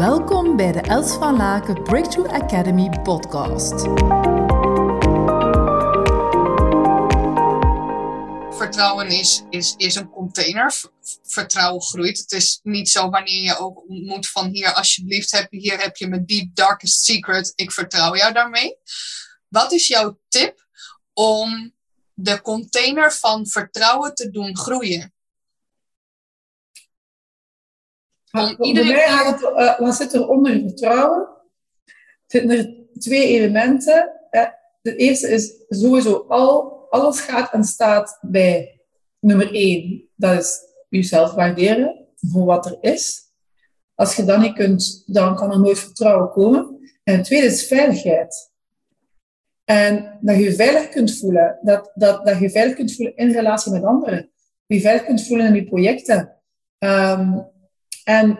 Welkom bij de Els van Laken Breakthrough Academy podcast. Vertrouwen is, is, is een container. Vertrouwen groeit. Het is niet zo wanneer je ook ontmoet van hier alsjeblieft, heb, hier heb je mijn deep darkest secret. Ik vertrouw jou daarmee. Wat is jouw tip om de container van vertrouwen te doen groeien? Iedereen... Bij mij het, uh, wat zit er onder vertrouwen? Zitten er twee elementen. De eerste is sowieso al, alles gaat en staat bij nummer één. Dat is jezelf waarderen voor wat er is. Als je dat niet kunt, dan kan er nooit vertrouwen komen. En het tweede is veiligheid. En dat je je veilig kunt voelen. Dat, dat, dat je je veilig kunt voelen in relatie met anderen. Dat je je veilig kunt voelen in je projecten. Um, en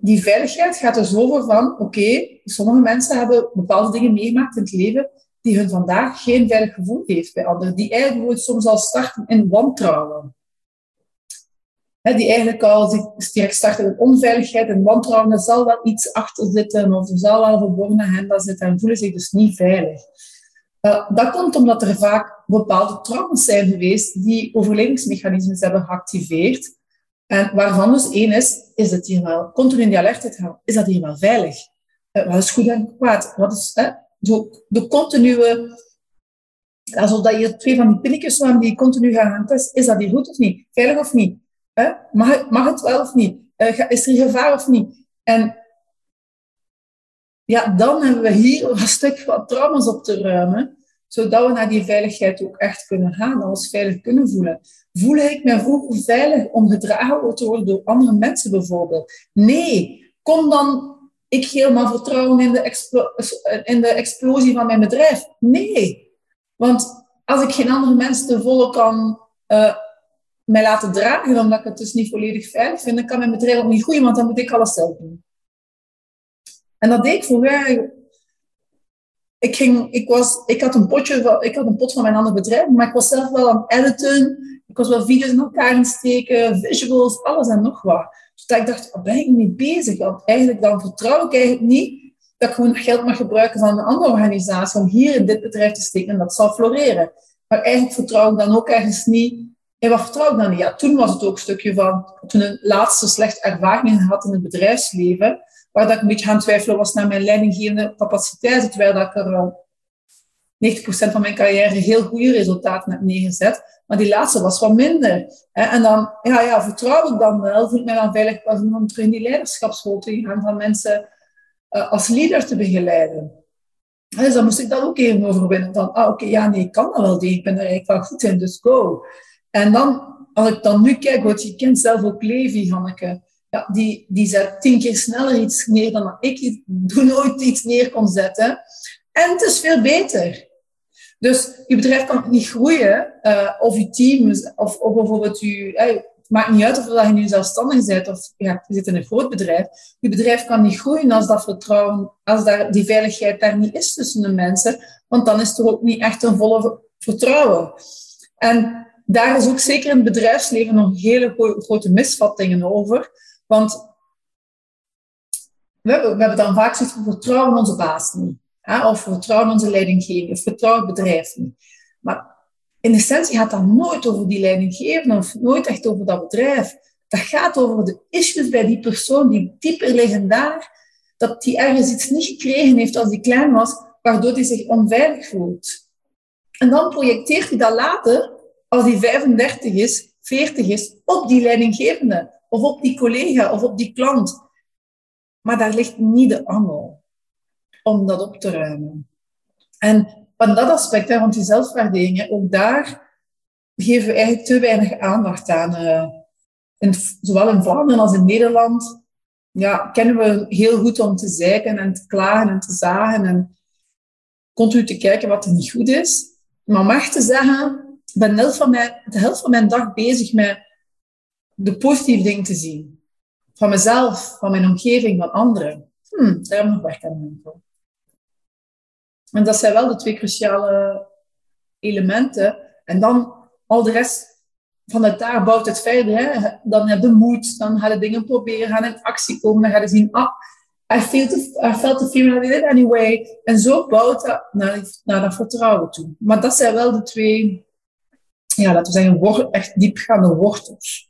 die veiligheid gaat er zo van, oké, sommige mensen hebben bepaalde dingen meegemaakt in het leven die hun vandaag geen veilig gevoel heeft bij anderen. Die eigenlijk soms al starten in wantrouwen. die eigenlijk al direct starten in onveiligheid en wantrouwen. Er zal wel iets achter zitten of er zal wel een verborgen agenda zitten en voelen zich dus niet veilig. Uh, dat komt omdat er vaak bepaalde trauma's zijn geweest die overlevingsmechanismes hebben geactiveerd en waarvan dus één is, is het hier wel, continu in die alertheid gaan, is dat hier wel veilig? Uh, wat is goed en kwaad? Wat is hè, zo, de continue, alsof dat je twee van die pinnetjes waren die continu gaan testen, is dat hier goed of niet? Veilig of niet? Mag, mag het wel of niet? Is er gevaar of niet? En ja, dan hebben we hier een stuk van trauma's op te ruimen zodat we naar die veiligheid ook echt kunnen gaan, ons veilig kunnen voelen. Voel ik me vroeger veilig om gedragen te worden door andere mensen bijvoorbeeld? Nee, kom dan ik helemaal vertrouwen in de, in de explosie van mijn bedrijf? Nee, want als ik geen andere mensen te volle kan uh, mij laten dragen, omdat ik het dus niet volledig veilig vind, dan kan mijn bedrijf ook niet groeien, want dan moet ik alles zelf doen. En dat deed ik vroeger ik, ging, ik, was, ik, had een potje, ik had een pot van mijn ander bedrijf, maar ik was zelf wel aan het editen. Ik was wel video's in elkaar aan steken, visuals, alles en nog wat. Dus dat ik dacht, waar ben ik mee bezig? Want eigenlijk dan vertrouw ik eigenlijk niet dat ik gewoon geld mag gebruiken van een andere organisatie om hier in dit bedrijf te steken en dat zal floreren. Maar eigenlijk vertrouw ik dan ook ergens niet. En wat vertrouw ik dan niet? Ja, toen was het ook een stukje van, toen een laatste slechte ervaring had in het bedrijfsleven, waar dat ik een beetje gaan twijfelen was naar mijn leidinggevende capaciteit, terwijl dat ik er wel 90% van mijn carrière heel goede resultaten heb neergezet. Maar die laatste was wat minder. En dan ja, ja, vertrouw ik dan wel, voel ik mij dan veilig om terug in die leiderschapsschool te gaan, van mensen uh, als leader te begeleiden. Dus dan moest ik dat ook even overwinnen. Van, ah, oké, ja, nee, ik kan dat wel, ik ben er eigenlijk wel goed in, dus go. En dan, als ik dan nu kijk, wat je kent zelf ook Levi, Hanneke ja, die, die zet tien keer sneller iets neer dan ik doe nooit iets neer kon zetten. En het is veel beter. Dus je bedrijf kan niet groeien, uh, of je team, of, of bijvoorbeeld je, uh, het maakt niet uit of je nu zelfstandig bent of ja, je zit in een groot bedrijf. Je bedrijf kan niet groeien als dat vertrouwen, als daar, die veiligheid daar niet is tussen de mensen, want dan is er ook niet echt een volle vertrouwen. En daar is ook zeker in het bedrijfsleven nog hele grote misvattingen over. Want we hebben, we dan vaak zoiets van vertrouwen onze baas niet. Hè? Of vertrouwen onze leidinggevende, of vertrouwen het bedrijf niet. Maar in essentie gaat dat nooit over die leidinggevende, of nooit echt over dat bedrijf. Dat gaat over de issues bij die persoon die dieper liggen daar, dat die ergens iets niet gekregen heeft als hij klein was, waardoor hij zich onveilig voelt. En dan projecteert hij dat later, als hij 35 is, 40 is, op die leidinggevende of op die collega of op die klant. Maar daar ligt niet de angel om dat op te ruimen. En van dat aspect, hè, want die zelfwaardering, ook daar geven we eigenlijk te weinig aandacht aan. Uh, in, zowel in Vlaanderen als in Nederland ja, kennen we heel goed om te zeiken en te klagen en te zagen en continu te kijken wat er niet goed is. Maar mag te zeggen, ik ben de helft van mijn, de helft van mijn dag bezig met de positieve dingen te zien. Van mezelf, van mijn omgeving, van anderen. Hmm, daar heb nog werk aan doen. En dat zijn wel de twee cruciale elementen. En dan al de rest vanuit daar bouwt het verder. Hè. Dan heb je moed, dan ga je dingen proberen, gaan in actie komen, dan ga je zien, ah, I, feel the, I felt the feeling I did it anyway. En zo bouwt dat naar, naar dat vertrouwen toe. Maar dat zijn wel de twee, ja, laten we zeggen, echt diepgaande wortels.